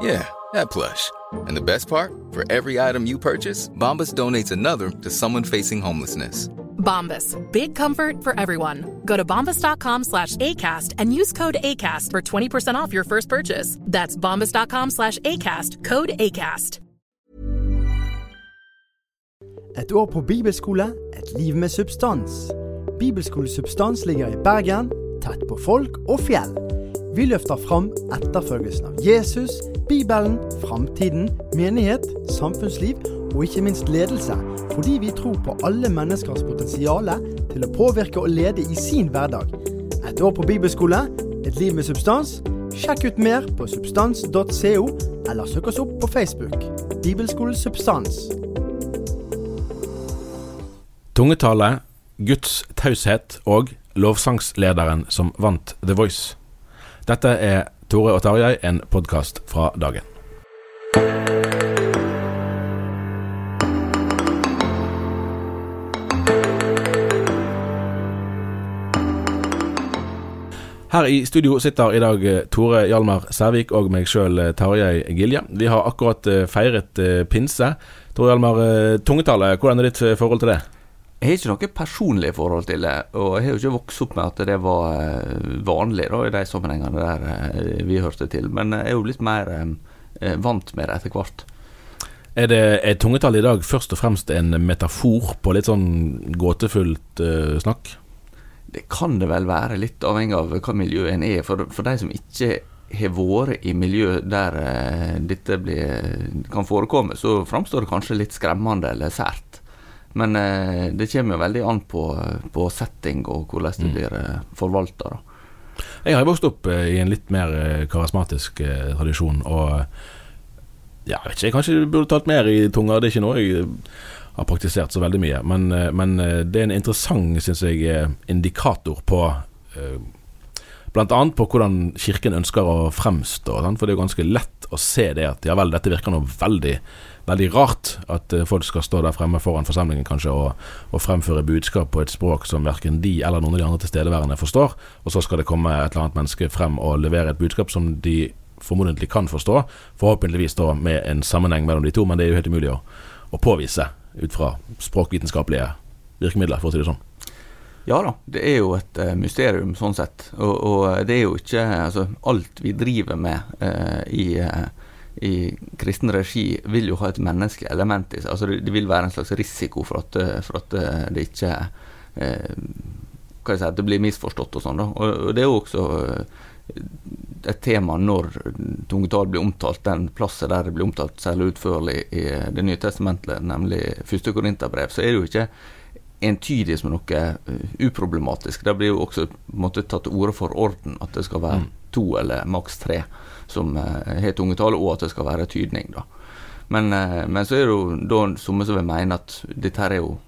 Yeah, that plush. And the best part? For every item you purchase, Bombas donates another to someone facing homelessness. Bombas. Big comfort for everyone. Go to bombas.com slash ACAST and use code ACAST for 20% off your first purchase. That's bombas.com slash ACAST. Code ACAST. Et år på bibelskole, et liv med substans. Bibelskole Substans ligger i Bergen, tett på folk og fjell. Vi løfter fram etterfølgelsen av Jesus, Bibelen, framtiden, menighet, samfunnsliv og ikke minst ledelse, fordi vi tror på alle menneskers potensial til å påvirke og lede i sin hverdag. Et år på bibelskole, et liv med substans. Sjekk ut mer på substans.co, eller søk oss opp på Facebook. Bibelskole Substans. Tungetale, Guds taushet og lovsangslederen som vant The Voice. Dette er Tore og Tarjei, en podkast fra dagen. Her i studio sitter i dag eh, Tore Hjalmar Sævik og meg sjøl, Tarjei Gilje. Vi har akkurat eh, feiret eh, pinse. Tore Hjalmar, tungetallet, hvordan er ditt forhold til det? Jeg har ikke noe personlig forhold til det, og jeg har jo ikke vokst opp med at det var vanlig da, i de sammenhengene der vi hørte til. Men jeg er jo litt mer vant med det etter hvert. Er, det, er tungetall i dag først og fremst en metafor på litt sånn gåtefullt uh, snakk? Det kan det vel være, litt avhengig av hva miljøet en er. For, for de som ikke har vært i miljø der uh, dette blir, kan forekomme, så framstår det kanskje litt skremmende eller sært. Men eh, det kommer jo veldig an på, på setting og hvordan det mm. blir uh, forvalta. Jeg har vokst opp i en litt mer karismatisk tradisjon. og ja, jeg vet ikke, jeg Kanskje burde talt mer i tunga. Det er ikke noe jeg har praktisert så veldig mye. Men, eh, men eh, det er en interessant, syns jeg, eh, indikator på Bl.a. på hvordan Kirken ønsker å fremstå. For det er jo ganske lett å se det at ja vel, dette virker noe veldig, veldig rart. At folk skal stå der fremme foran forsamlingen kanskje og, og fremføre budskap på et språk som verken de eller noen av de andre tilstedeværende forstår. Og så skal det komme et eller annet menneske frem og levere et budskap som de formodentlig kan forstå. Forhåpentligvis da med en sammenheng mellom de to, men det er jo helt umulig å, å påvise ut fra språkvitenskapelige virkemidler, for å si det sånn. Ja da, det er jo et uh, mysterium sånn sett. Og, og, det er jo ikke altså, Alt vi driver med eh, i, uh, i, kristen regi, vil jo ha et menneskelig element i seg. Altså, det, det, vil være en slags risiko for at, for at det ikke hva jeg si, det blir misforstått og sånn. Og, og det er jo også et tema når tungetall blir omtalt, den plassen der det blir omtalt særlig utførlig i Det nye testamentet, nemlig første Korinterbrev, så er det jo ikke entydig som noe uh, uproblematisk. Det blir jo også måtte, tatt til orde for orden, at det skal være mm. to eller maks tre som har tungetale, og at det skal være tydning. da. Men, uh, men, så er det jo da som vil mene at dette her er jo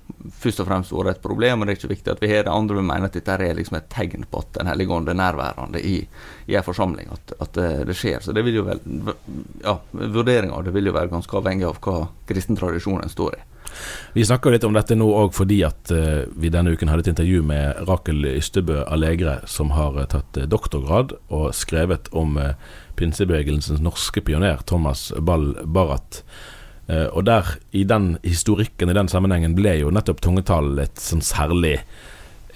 først og fremst vært et problem, og det er ikke viktig at vi har det. Andre vil mene at dette er liksom et tegn på at Den hellige ånd er nærværende i, i en forsamling, at, at det, det, skjer. Så det vil jo vel, ja, vurderinga av det vil jo være ganske avhengig av hva kristen tradisjonen står i. Vi snakker litt om dette nå òg fordi at vi denne uken hadde et intervju med Rakel Ystebø Allegre, som har tatt doktorgrad og skrevet om pinsebevegelsens norske pioner Thomas Ball Barrat. og der, i den historikken i den sammenhengen, ble jo nettopp tungetallet et sånn særlig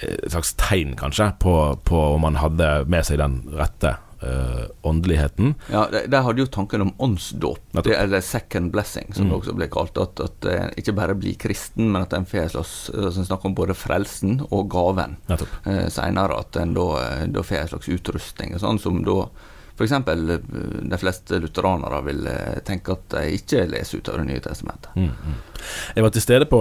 et slags tegn, kanskje, på, på om man hadde med seg den rette uh, åndeligheten. Ja, De hadde jo tanken om åndsdåp, eller second blessing, som mm. det også ble kalt. At, at en ikke bare blir kristen, men at en får slags altså, snakker om både frelsen og gaven uh, seinere. At en da, eh, da får en slags utrustning, og sånn som da F.eks. de fleste lutheranere vil tenke at de ikke leser ut av Det nye testamentet. Mm, mm. Jeg var til stede på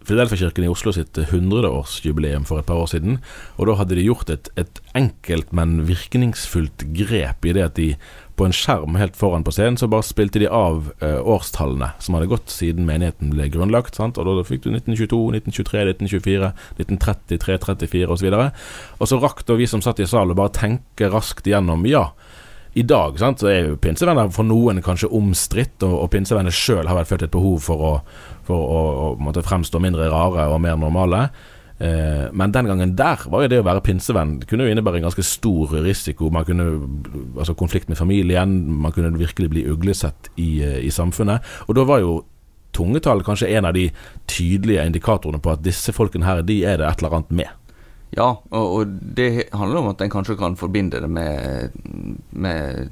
Filadelfia-kirken i Oslo sitt 100-årsjubileum for et par år siden. Og da hadde de gjort et, et, enkelt, men virkningsfullt grep i det at de på en skjerm helt foran på scenen, så bare spilte de av eh, årstallene som hadde gått siden menigheten ble grunnlagt. Sant? Og da fikk du 1922, 1923, 1924, 1930, 334 osv. Og så rakk da vi som satt i salen, bare tenke raskt igjennom. Ja, i dag sant, så er jo pinsevenner for noen kanskje omstridt, og, og pinsevenner sjøl har følt et behov for å, for å, å måtte fremstå mindre rare og mer normale. Eh, men den gangen der var jo det å være pinsevenn Det kunne jo innebære en ganske stor risiko. Man kunne altså konflikt med familien, man kunne virkelig bli uglesett i, eh, i samfunnet. Og da var jo tungetall kanskje en av de tydelige indikatorene på at disse folkene her, de er det et eller annet med. Ja, og, og, det handler om at en kanskje kan forbinde det med, med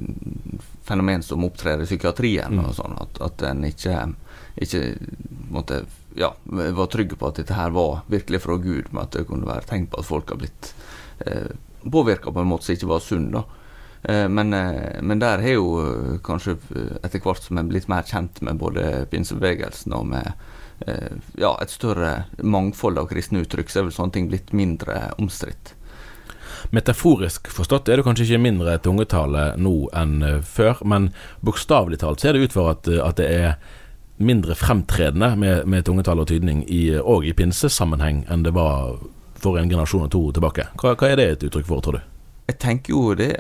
fenomen som opptrer i psykiatrien. Mm. og sånn, At, at en ikke, ikke måtte, ja, var trygg på at dette her var virkelig fra Gud, men at det kunne være tegn på at folk har blitt eh, påvirka på en måte som ikke var sunn. da. Eh, men, eh, men, der har jo eh, kanskje etter hvert som en blitt mer kjent med både pinsebevegelsen og med ja, et større mangfold av kristne uttrykk, så er vel sånne ting blitt mindre omstridt. Metaforisk forstått er det kanskje ikke mindre tungetale nå enn eh, før, men bokstavelig talt ser det ut for at, eh, at det er mindre fremtredende med, med tungetale og tydning i, og i pinsesammenheng enn det var for en generasjon og to tilbake. Hva, hva er det et uttrykk for, tror du? Jeg tenker jo det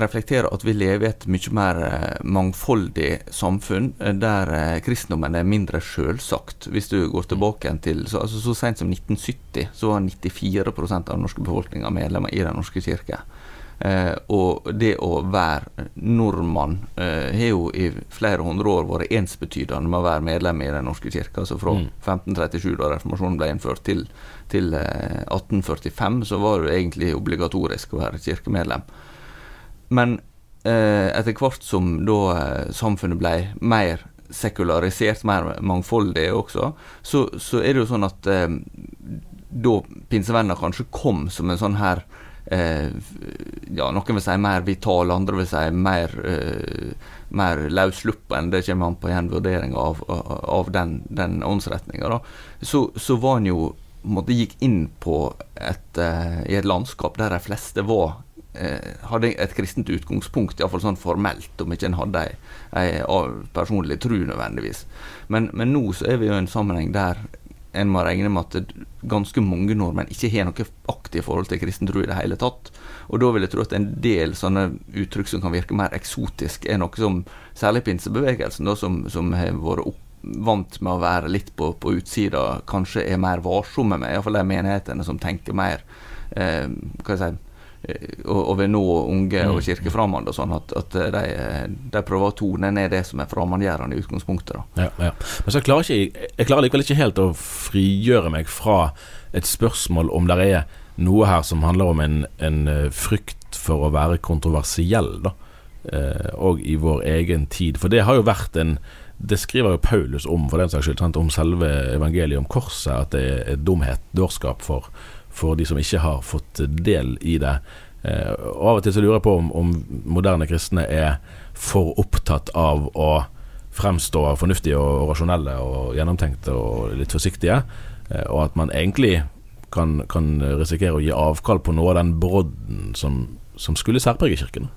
reflekterer at vi lever i et mye mer eh, mangfoldig samfunn, eh, der eh, kristendommen er mindre sjølsagt. Hvis du går tilbake til så, altså, så sent som 1970 så var 94% av den norske befolkninga medlemmer i Den norske kirke. Eh, og det å være nordmann eh, har jo i flere hundre år vært ensbetydende med å være medlem i Den norske kirke. Altså fra mm. 1537, da reformasjonen ble innført, til, til eh, 1845, så var det egentlig obligatorisk å være kirkemedlem. Men eh, etter hvert som da eh, samfunnet ble mer sekularisert, mer mangfoldig også, så, så er det jo sånn at eh, da pinsevenner kanskje kom som en sånn her eh, ja, Noen vil si mer vital, andre vil si mer, eh, mer løssluppen. Det kommer an på en vurdering av, av den, den åndsretninga. Så, så var en jo måtte gikk inn på et, uh, i et landskap der de fleste var Eh, hadde et kristent utgangspunkt, iallfall sånn formelt, om ikke en hadde ei, ei personlig tru nødvendigvis. Men, men, nå så er vi jo i en sammenheng der en må regne med at ganske mange nordmenn ikke har noe aktivt forhold til kristen tro i det hele tatt. Og da vil jeg tro at en del sånne uttrykk som kan virke mer eksotisk, er noe som særlig pinsebevegelsen, da, som, som har vært opp vant med å være litt på, på utsida, kanskje er mer varsomme med. Iallfall de menighetene som tenker mer eh, hva jeg si, og vil nå unge og mm. og sånn at, at de, de, prøver å tone ned det som er framandgjørende i utgangspunktet. Ja, ja. Men så klarer ikke, jeg klarer likevel ikke helt å frigjøre meg fra et spørsmål om det er noe her som handler om en, en eh, frykt for å være kontroversiell, da. Eh, og i vår egen tid. For det har jo vært en det skriver jo Paulus om, for den saks skyld, sant? om selve evangeliet om korset, at det er dumhet, dårskap, for, for de som ikke har fått del i det. Eh, og Av og til så lurer jeg på om, om, moderne kristne er for opptatt av å fremstå fornuftige og rasjonelle og gjennomtenkte og litt forsiktige, eh, og at man egentlig kan, kan, risikere å gi avkall på noe av den brodden som, som skulle særprege Kirken.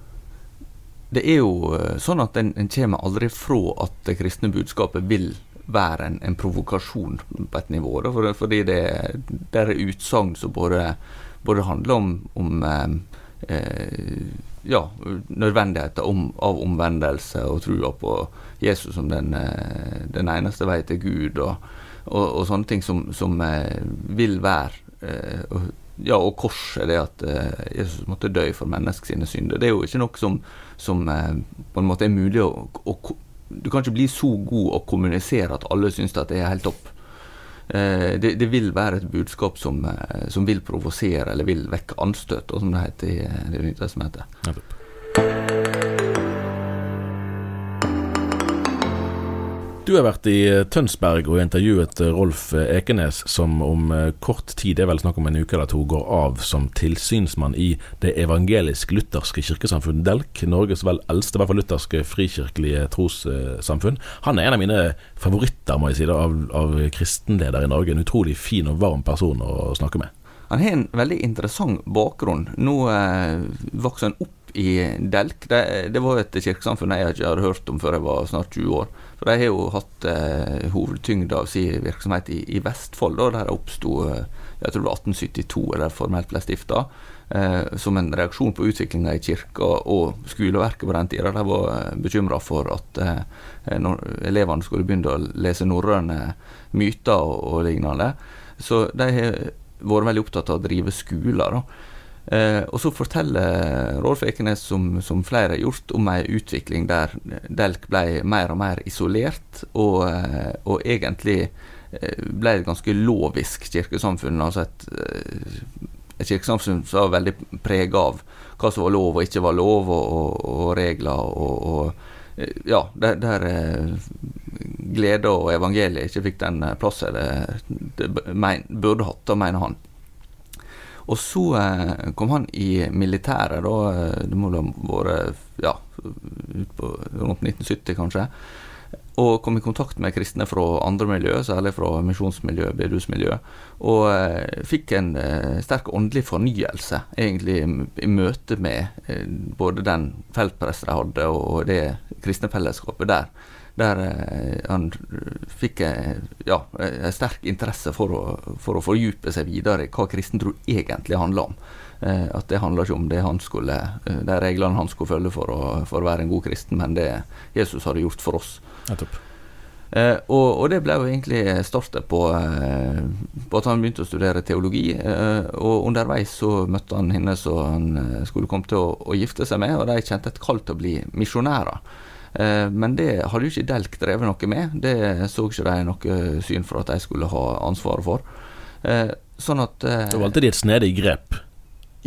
Det er jo eh, sånn at en, en kommer aldri fra at det kristne budskapet vil være en, en provokasjon på et nivå. Da, for, fordi det, det er utsagn som både, både, handler om, om eh, ja, nødvendigheten om, av omvendelse og trua på Jesus som den, eh, den eneste vei til Gud. og og, og sånne ting som, som eh, vil være eh, ja, og korset, det at eh, Jesus måtte dø for menneskets synder. Det er jo ikke noe som, som eh, på en måte er mulig å, å Du kan ikke bli så god å kommunisere at alle syns at det er helt topp. Eh, det, det vil være et budskap som, eh, som vil provosere eller vil vekke anstøt, og som det heter i eh, Det nye testamentet. Du har vært i eh, Tønsberg og intervjuet eh, Rolf eh, Ekenes, som om kort tid, det er vel snakk om en uke eller to, går av som tilsynsmann i Det evangelisk-lutherske kirkesamfunn Delk, Norges vel eldste, i hvert fall lutherske frikirkelige trossamfunn. Han er en av mine favoritter, må jeg si, da, av, av kristenledere i Norge. En utrolig fin og varm person å snakke med. Han har en veldig interessant bakgrunn. Nå eh, vokste han opp i Delk. Det, det var et kirkesamfunn jeg ikke hadde hørt om før jeg var snart 20 år. For de har jo hatt eh, hovedtyngde av sin virksomhet i, i Vestfold, da, der det oppsto eh, jeg tror det var 1872, eller formelt ble stifta, eh, som en reaksjon på utviklinga i kirka og skoleverket på den tida. De var eh, bekymra for at eh, når elevene skulle begynne å lese norrøne myter og, og lignende. Så de har vært veldig opptatt av å drive skoler. da. Eh, og så forteller Rolf Ekenes, som, som flere har gjort, om ei utvikling der Delk ble mer og mer isolert, og, eh, og egentlig eh, ble et ganske lovisk kirkesamfunn. Altså et, eh, et kirkesamfunn som var veldig prega av hva som var lov og ikke var lov, og, og, og regler og, og Ja, der, der glede og evangeliet ikke fikk den plassen det, det burde hatt, mener han. Og så eh, kom han i militæret, da. eh, Det må ha vært ja, på, rundt 1970, kanskje. Og kom i kontakt med kristne fra andre miljø, særlig fra misjonsmiljø, bedehusmiljø. Og eh, fikk en sterk åndelig fornyelse, egentlig, i- møte med både den feltprest de hadde, og det kristne fellesskapet der. Der eh, han fikk eh, ja, en sterk interesse for å, for å fordype seg videre i hva kristen tro egentlig handler om. Eh, at det handler ikke om det han skulle, eh, de reglene han skulle følge for å, for å være en god kristen, men det Jesus hadde gjort for oss. Nettopp. Eh, og, og det ble jo egentlig startet på, eh, på at han begynte å studere teologi. Eh, og underveis så møtte han henne som han eh, skulle komme til å, å gifte seg med, og de kjente et kall til å bli misjonærer. Eh, men det hadde jo ikke Delk drevet noe med. Det så ikke de noe syn for at de skulle ha ansvaret for. Eh, sånn at Da valgte de et snedig grep,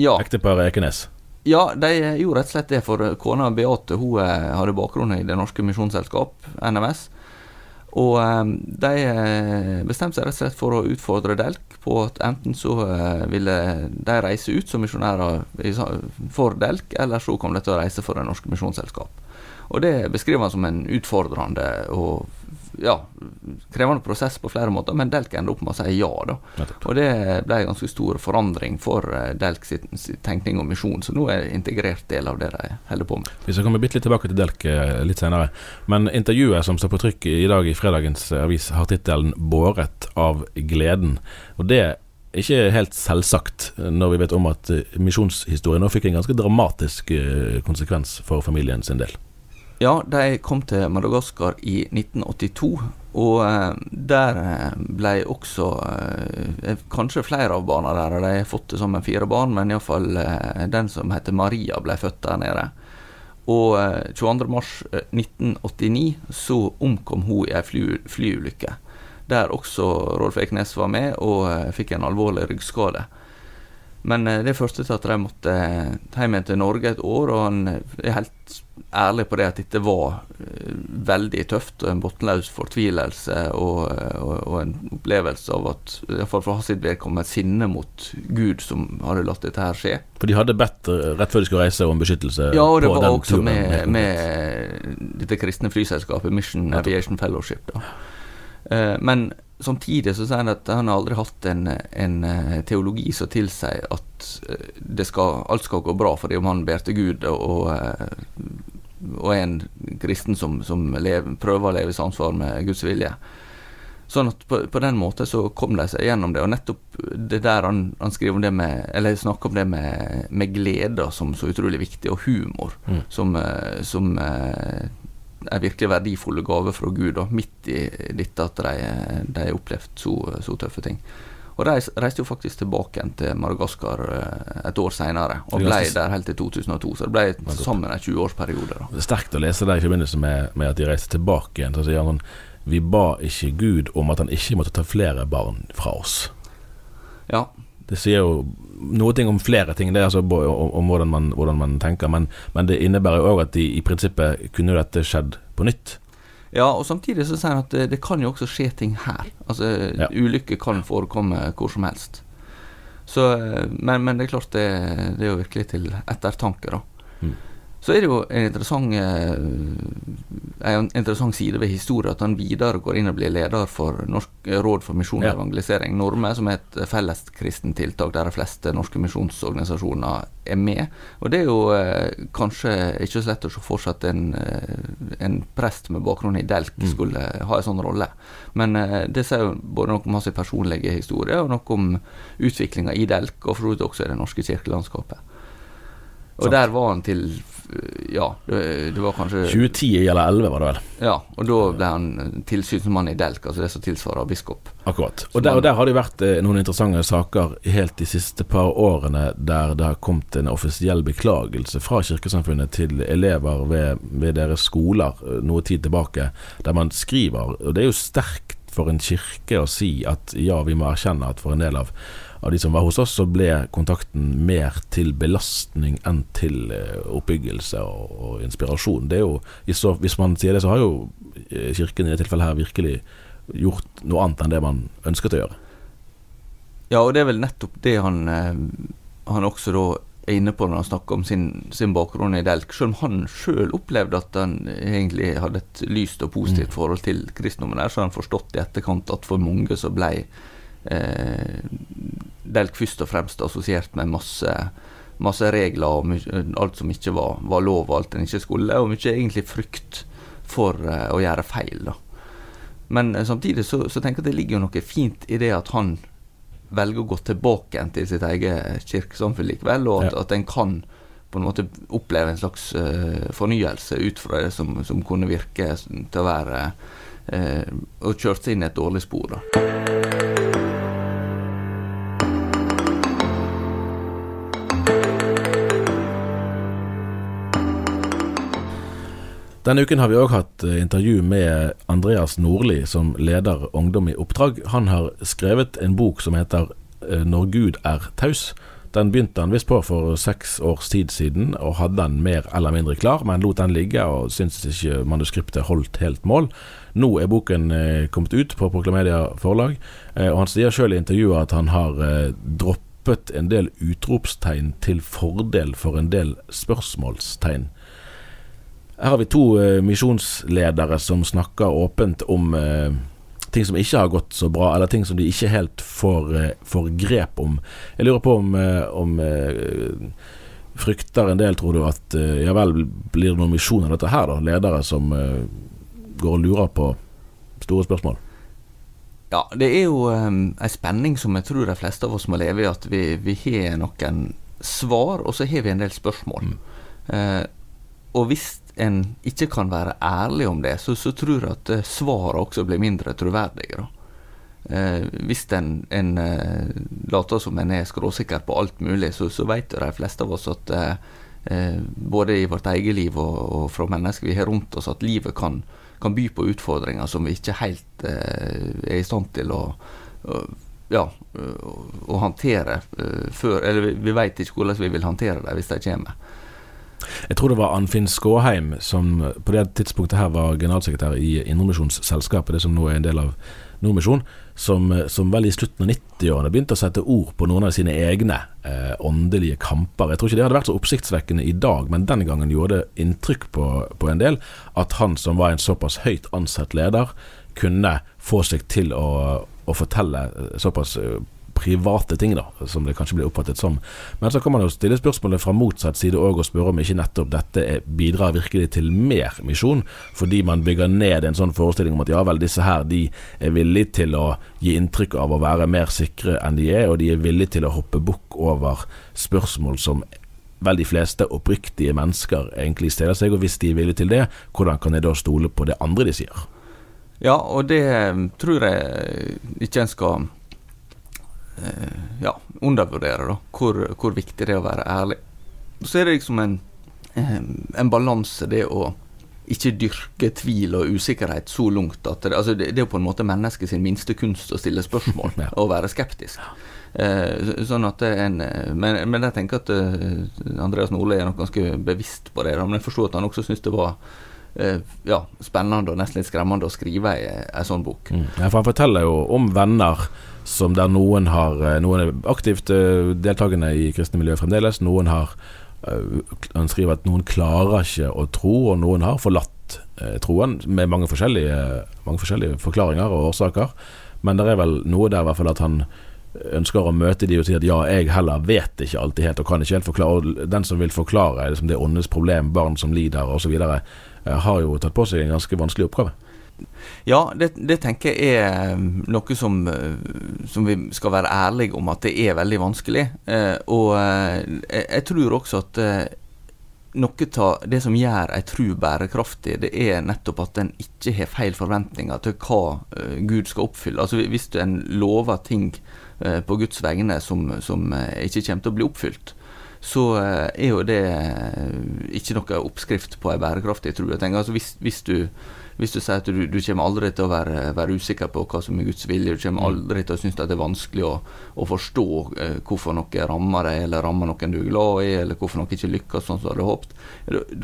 ja, ekteparet Ekenes. ja, de gjorde rett og slett det, for kona Beate hun eh, hadde bakgrunn i Det Norske Misjonsselskap, NMS. Og de bestemte seg rett og slett for å utfordre Delk på at enten så ville de reise ut som misjonærer for Delk, eller så kom de til å reise for Det Norske Misjonsselskap. Og det beskriver han som en utfordrende og ja, krevende prosess på flere måter, men Delk ender opp med å si ja, da. Og det ble en ganske stor forandring for eh, Delk sitt, sitt tenkning og misjon, så nå er det en integrert del av det de holder på med. Vi skal komme litt tilbake til Delk eh, litt senere. Men intervjuet som står på trykk i dag i fredagens avis, har tittelen 'Båret av gleden'. Og det er ikke helt selvsagt når vi vet om at eh, misjonshistorien nå fikk en ganske dramatisk eh, konsekvens for familien sin del. Ja, de kom til Madagaskar i 1982, og eh, der eh, ble også eh, kanskje flere av barna der, de har fått det sammen fire barn, men iallfall den som heter Maria, ble født der nede. Og eh, 22. mars eh, 1989 så omkom hun i ei fly, flyulykke, der også Rolf Eknes var med og fikk en alvorlig ryggskade. Men eh, det førte til at de måtte eh, hjem igjen til Norge et år, og han er helt ærlig på det at dette var eh, veldig tøft, og en bunnløs fortvilelse og, eh, og, og en opplevelse av at, iallfall for hans vedkommende, et sinne mot Gud som hadde latt dette her skje. For de hadde bedt eh, rett før de skulle reise om beskyttelse Ja, og det var den også turen. med, med dette kristne flyselskapet, Mission Aviation Fellowship. da. Eh, Men samtidig så sier han at han har aldri hatt en, en eh, teologi som tilsier at eh, det skal, alt skal gå bra fordi om han ber til Gud og, og, eh, er en kristen som, som lever, prøver å leve i samsvar med Guds vilje. Sånn at på, på den måten så kom de seg gjennom det, og nettopp det der han, han skriver om det med Eller snakker om det med, med glede som så utrolig viktig, og humor Mm. som, eh, som en virkelig verdifull gave fra Gud, da, midt i dette at de, har opplevd så, så, tøffe ting. Og De reiste jo faktisk tilbake igjen til Madagaskar eh, et år seinere, og ble der helt til 2002. Så det ble sammen en 20-årsperiode. Det er sterkt å lese det i forbindelse med, med at de reiste tilbake igjen. Så sier han vi ba ikke Gud om at han ikke måtte ta flere barn fra oss. Ja, det sier jo noe ting om flere ting, det er altså om, om hvordan, man, hvordan, man, tenker. Men, men det innebærer jo òg at de, i prinsippet kunne dette skjedd på nytt. Ja, og samtidig så sier han at det, det kan jo også skje ting her. Altså, ja. Ulykker kan forekomme hvor som helst. Så, men, men, det er klart det, det er jo virkelig til ettertanke, da. Mm. Så er det jo en interessant, eh, en interessant side ved historien at han videre går inn og blir leder for Norsk råd for misjon og evangelisering, Norme, som er et felleskristent tiltak der de fleste norske misjonsorganisasjoner er med. Og det er jo eh, kanskje ikke så lett å se for seg at en, eh, en, prest med bakgrunn i Delk mm. skulle ha en sånn rolle. Men det sier jo både noe om hans personlige historie og noe om utviklinga i Delk, og for så vidt også i det norske kirkelandskapet. Og der var han til ja, det, det, var kanskje 2010 eller 11 var det vel. Ja, og da ble han tilsynsmann i Delk, altså det som tilsvarer biskop. Akkurat. Og der, og der, har det vært eh, noen interessante saker helt de siste par årene der det har kommet en offisiell beklagelse fra kirkesamfunnet til elever ved, ved deres skoler eh, noe tid tilbake, der man skriver, og det er jo sterkt for en kirke å si at ja, vi må erkjenne at for en del av av de som var hos oss, så ble kontakten mer til belastning enn til eh, oppbyggelse og, og inspirasjon. Det er jo, så, Hvis man sier det, så har jo eh, Kirken i dette tilfellet her virkelig gjort noe annet enn det man ønsket å gjøre. Ja, og det er vel nettopp det han, eh, han også da er inne på når han snakker om sin, sin bakgrunn i Delk. Selv om han sjøl opplevde at han egentlig hadde et lyst og positivt mm. forhold til kristendommen, så har han forstått i etterkant at for mange så ble eh, Delk først og fremst assosiert med masse, masse regler og alt som ikke var, var, lov, og alt en ikke skulle, og mye egentlig frykt for eh, å gjøre feil. da. Men eh, samtidig så, så, tenker jeg at det ligger noe fint i det at han velger å gå tilbake til sitt eget kirkesamfunn likevel, og at, ja. at en kan på en måte oppleve en slags uh, fornyelse ut fra det som, som kunne virke til å være uh, Å kjøre seg inn i et dårlig spor. da. Denne uken har vi òg hatt eh, intervju med Andreas Nordli, som leder Ungdom i oppdrag. Han har skrevet en bok som heter eh, 'Når Gud er taus'. Den begynte han visst på for seks års tid siden, og hadde den mer eller mindre klar, men lot den ligge og syntes ikke manuskriptet holdt helt mål. Nå er boken eh, kommet ut på Proklamedia forlag, og han sier sjøl i intervjuet at han har droppet en del utropstegn til fordel for en del spørsmålstegn. Her har vi to uh, misjonsledere som snakker åpent om uh, ting som ikke har gått så bra, eller ting som de ikke helt får, uh, får grep om. Jeg lurer på om, om frykter en del, tror du, at ja vel, blir det noen misjon av dette her, da? Ledere som går og lurer på store spørsmål? Ja, det er jo um, en spenning som jeg tror de fleste av oss må leve i, at vi, vi har noen svar, og så har vi en del spørsmål. Mm. Uh, og hvis en ikke kan være ærlig om det, så, så tror jeg at svaret også blir mindre troverdige. Eh, hvis en, en eh, later som en er skråsikker på alt mulig, så, så vet de fleste av oss at både i vårt eget liv og, og, fra mennesker vi har rundt oss, at livet kan, kan by på utfordringer som vi ikke helt er i stand til å, å ja, å håndtere før Eller vi, vi vet ikke hvordan vi vil håndtere det hvis de kommer. Jeg tror det var Anfinn Skåheim som på det tidspunktet her var generalsekretær i Indremisjonsselskapet, det som nå er en del av Nordmisjon, som, som vel i slutten av 90-årene begynte å sette ord på noen av sine egne eh, åndelige kamper. Jeg tror ikke det hadde vært så oppsiktsvekkende i dag, men den gangen gjorde det inntrykk på, på en del at han som var en såpass høyt ansett leder, kunne få seg til å, å fortelle såpass eh, private ting, da, som det kanskje blir oppfattet som. Men så kan man jo stille spørsmålet fra motsatt side òg og spørre om ikke nettopp dette bidrar virkelig til mer misjon, fordi man bygger ned en sånn forestilling om at ja vel, disse her de er villige til å gi inntrykk av å være mer sikre enn de er, og de er villige til å hoppe bukk over spørsmål som vel de fleste oppriktige mennesker egentlig stiller seg, og hvis de er villige til det, hvordan kan jeg da stole på det andre de sier? Ja, og det eh, tror jeg ikke en skal ja, undervurdere, da. Hvor, hvor, viktig det er å være ærlig. Så er det liksom en, eh, en balanse, det å ikke dyrke tvil og usikkerhet så langt at det, altså det, det er jo på en måte menneskets minste kunst å stille spørsmål og være skeptisk. Eh, sånn at en, men, men, jeg tenker at uh, Andreas Nordli er nok ganske bevisst på det. Men jeg forstår at han også syns det var ja, spennende og nesten litt skremmende å skrive ei sånn bok. Mm. Ja, for Han forteller jo om venner som der noen har Noen er aktivt deltakende i kristne miljø fremdeles. Noen har han skriver at noen klarer ikke å tro, og noen har forlatt eh, troen, med mange forskjellige, mange forskjellige, forklaringer og årsaker. Men det er vel noe der i hvert fall at han ønsker å møte de og si at ja, jeg heller vet ikke alltid helt og kan ikke helt forklare. Og den som vil forklare liksom, det åndes problem, barn som lider osv., eh, har jo tatt på seg en ganske vanskelig oppgave. Ja, det, det, tenker jeg er um, noe som, uh, som, vi skal være ærlige om at det er veldig vanskelig. Eh, og jeg tror også at noe av det som gjør ei tru bærekraftig, det er nettopp at en ikke har feil forventninger til hva Gud skal oppfylle. Altså Hvis en lover ting på Guds vegne som, som ikke kommer til å bli oppfylt, så er jo det ikke noe oppskrift på ei bærekraftig tro. Jeg tenker altså hvis, hvis du hvis du sier at du, du kommer aldri til å være, være, usikker på hva som er Guds vilje, du kommer mm. aldri til å synes at det er vanskelig å, å forstå eh, hvorfor noe rammer deg, eller rammer noen du er glad i, eller hvorfor noe ikke lykkes sånn som du hadde håpet,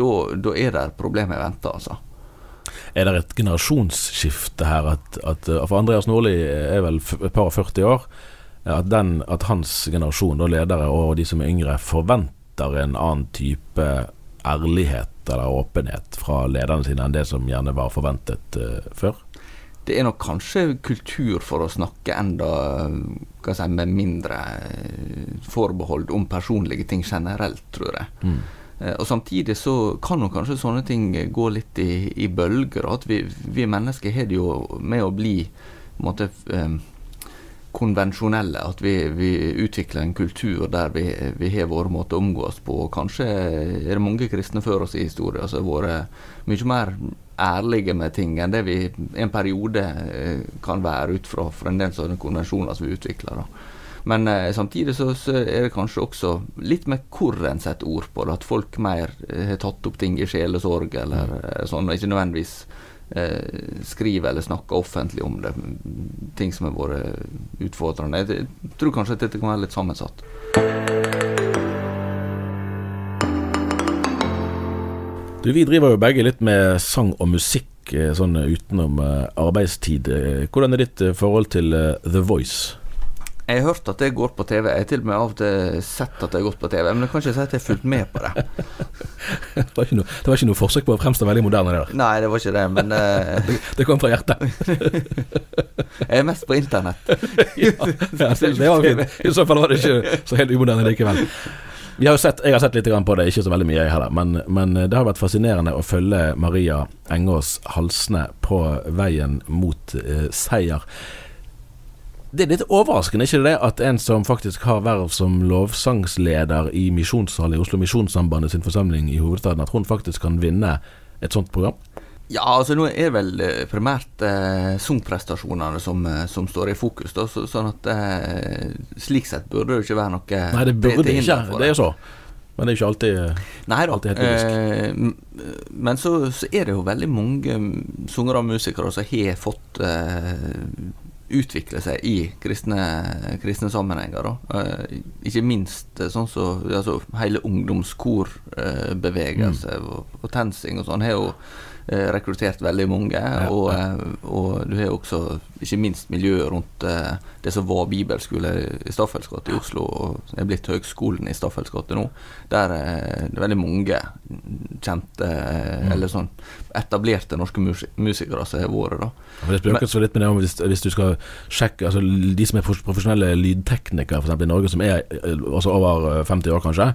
da, da er det problemet i vente, altså. Er det et generasjonsskifte her? At, at, for Andreas Nordli er vel et par og 40 år. At, den, at hans generasjon, da ledere og de som er yngre, forventer en annen type ærlighet eller åpenhet fra lederne sine enn det som gjerne var forventet uh, før? Det er nok kanskje kultur for å snakke enda si, med mindre eh, forbehold om personlige ting generelt, tror jeg. Mm. Og Samtidig så kan jo kanskje sånne ting gå litt i, i bølger. At vi, vi mennesker har det jo med å bli måte, um, konvensjonelle. At vi, vi, utvikler en kultur der vi, vi har vår måte å omgås på. Og kanskje er det mange kristne før oss i historien som har vært mye mer ærlige med ting enn det vi en periode eh, kan være ut fra, for en del sånne konvensjoner som vi utvikler. da. Men eh, samtidig så, så, er det kanskje også litt med hvor en setter ord på det. At folk mer eh, har tatt opp ting i sjelesorg eller mm. sånn, og ikke nødvendigvis eh, skriver eller snakker offentlig om det. Ting som har vært utfordrende. Jeg tror kanskje at dette kan være litt sammensatt. Du, Vi driver jo begge litt med sang og musikk eh, sånn utenom eh, arbeidstid. Hvordan er ditt forhold til The Voice? Jeg har hørt at det går på TV. Jeg har til og med av og til sett at det har gått på TV, men jeg kan ikke si at jeg har fulgt med på det. det, var noe, det var ikke noe forsøk på å fremstå veldig moderne der? Nei, det var ikke det, men uh... det, det, kom fra hjertet? jeg er mest på internett. ja, ja, det var fint. I så fall var det ikke så helt umoderne likevel. Har sett, jeg har sett litt på det, ikke så veldig mye jeg heller, men, men, det har vært fascinerende å følge Maria Engås Halsne på veien mot uh, seier. Det er litt overraskende, ikke det, at en som faktisk har verv som lovsangsleder i misjonssalen i Oslo Misjonssambandet sin forsamling i hovedstaden, at hun faktisk kan vinne et sånt program? Ja, altså nå er det vel eh, primært eh, sangprestasjonene som, eh, som, står i fokus. Da, så, sånn at eh, Slik sett burde det ikke være noe Nei, det burde det ikke. Det er jo så. Men det er jo ikke alltid, Nei, alltid helt logisk. Eh, men så, så, er det jo veldig mange sangere og musikere som har fått eh, utvikle seg i kristne, kristne sammenhenger. Uh, ikke minst sånn som så altså, hele ungdomskorbevegelse uh, og, og TenSing og sånn har jo Eh, rekruttert veldig mange. Ja, og, ja. Eh, og, du har også ikke minst miljøet rundt eh, det som var bibelskole i Staffels gate i Oslo, og er blitt Høgskolen i Staffels gate nå. Der er det veldig mange kjente, mm. eller sånn etablerte norske musikere som har vært. da. det spøker så litt med det om hvis, hvis, du skal sjekke altså De som er profesjonelle lydteknikere for eksempel, i Norge, som er altså over 50 år kanskje,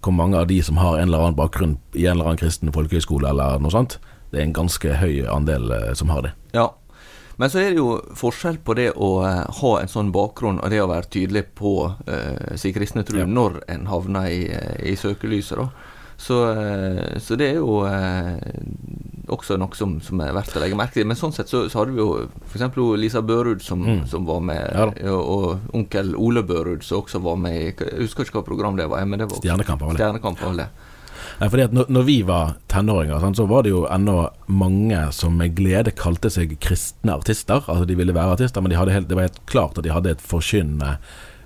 hvor mange av de som har en eller annen bakgrunn i en eller annen kristen folkehøyskole eller noe sånt, det er en ganske høy andel eh, som har det. Ja, Men så er det jo forskjell på det å eh, ha en sånn bakgrunn og det å være tydelig på uh, sin kristne tro Ja. når en havner i, eh, i søkelyset. da. Så, eh, så det er jo eh, også noe som, som er verdt å legge merke til. Men sånn sett så, så hadde vi jo f.eks. Lisa Børud som, Mm. som var med, Ja og, onkel Ole Børud som også var med i Jeg husker ikke hva program det var. Men det var Stjernekamp. Stjernekamp var det. Nei, fordi at når, når vi var tenåringer, sant, så var det jo ennå mange som med glede kalte seg kristne artister. Altså De ville være artister, men de helt, det var helt klart at de hadde et forkynnende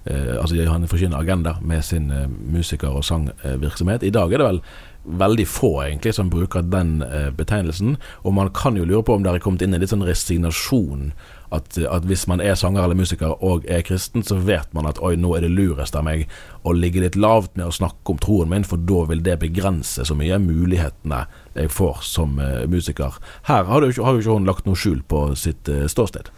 Uh, Altså de hadde en forkynnende agenda med sin uh, musiker- og sangvirksomhet. I dag er det vel veldig få egentlig som bruker den uh, betegnelsen. Og man kan jo lure på om det har kommet inn en litt sånn resignasjon. At, at hvis man er sanger eller musiker og er kristen, så vet man at oi, nå er det lurest av meg å ligge litt lavt med å snakke om troen min, for da vil det begrense så mye mulighetene jeg får som uh, musiker. Her har jo ikke, ikke hun lagt noe skjul på sitt uh, ståsted.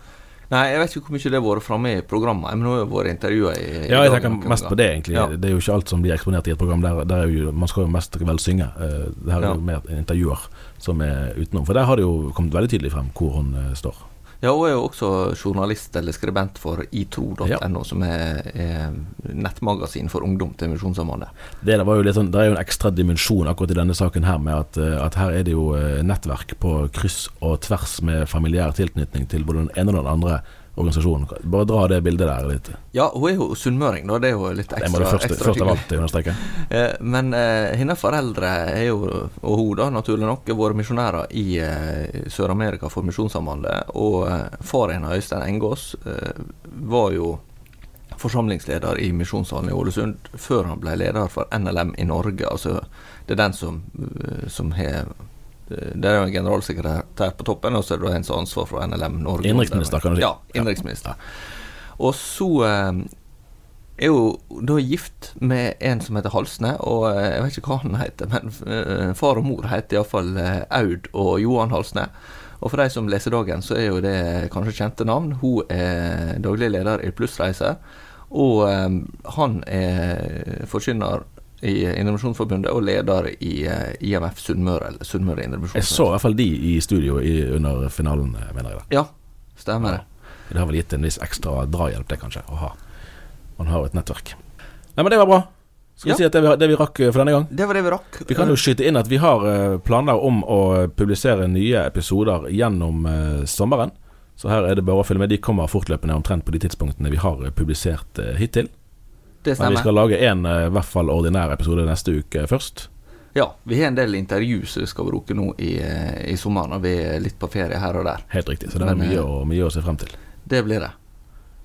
Nei, jeg vet ikke hvor mye det har vært framme i programmet, men nå har vært intervjua i, i Ja, jeg tenker mest på det, egentlig. Ja. Det er jo ikke alt som blir eksponert i et program. Der, der er jo, man skal jo mest vel synge. Uh, Det her er jo mer intervjuer som er utenom. For der har det jo kommet veldig tydelig frem hvor hun uh, står. Ja, hun er jo også journalist eller skribent for itro.no, Ja. som er, er nettmagasin for ungdom til Misjonssambandet. Det, sånn, det er jo en ekstra dimensjon akkurat i denne saken her, med at, eh, at her er det jo eh, nettverk på kryss og tvers med familiær tilknytning til både den ene og den andre organisasjonen. Bare dra det bildet der litt. Ja, hun er jo sunnmøring, da. Det er jo litt ekstra, Det må du først, ekstra først av alt understreke. Eh, Men uh, hennes foreldre er jo, og hun da, naturlig nok, har vært misjonærer i uh, Sør-Amerika for Misjonssambandet. Og uh, far hennes, Øystein Engås, var jo forsamlingsleder i Misjonssalen i Ålesund før han ble leder for NLM i Norge. Altså, det er den som, som har det er jo en generalsekretær på toppen, og så er det en som har ansvar for NLM Norge. Innenriksminister, kan du si. Ja, innenriksminister. Og så eh, er jo da gift med en som heter Halsne, og eh, jeg vet ikke hva han heter, men eh, far og mor heter iallfall Aud og Johan Halsne. Og for de som leser Dagen, så er jo det kanskje kjente navn. Hun er daglig leder i Plussreiser, og han er forkynner i Indremisjonsforbundet og leder i eh, IMF Sunnmøre, Sunnmøre Jeg så i hvert fall de i studio i, under finalen, eh, mener jeg. da. Ja, stemmer det. Det har vel gitt en viss ekstra drahjelp, det kanskje, å ha. Man har jo et nettverk. Nei, men det var bra. Skal vi Ja. si at det vi, det vi rakk eh, for denne gang? Det var det vi rakk. Vi kan jo skyte inn at vi har planer om å publisere nye episoder gjennom sommeren. Så her er det bare å følge med. De kommer fortløpende omtrent på de tidspunktene vi har publisert hittil. Det Men vi skal lage en eh, i hvert fall ordinær episode neste uke først. Ja, vi har en del intervju som vi skal bruke nå i, eh, i sommer når vi er litt på ferie her og der. Helt riktig. Så det er mye, eh, å, mye å se frem til. Det blir det.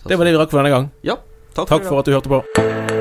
Så- Det var det vi rakk for denne gang. Ja, takk, Takk for for at du hørte på.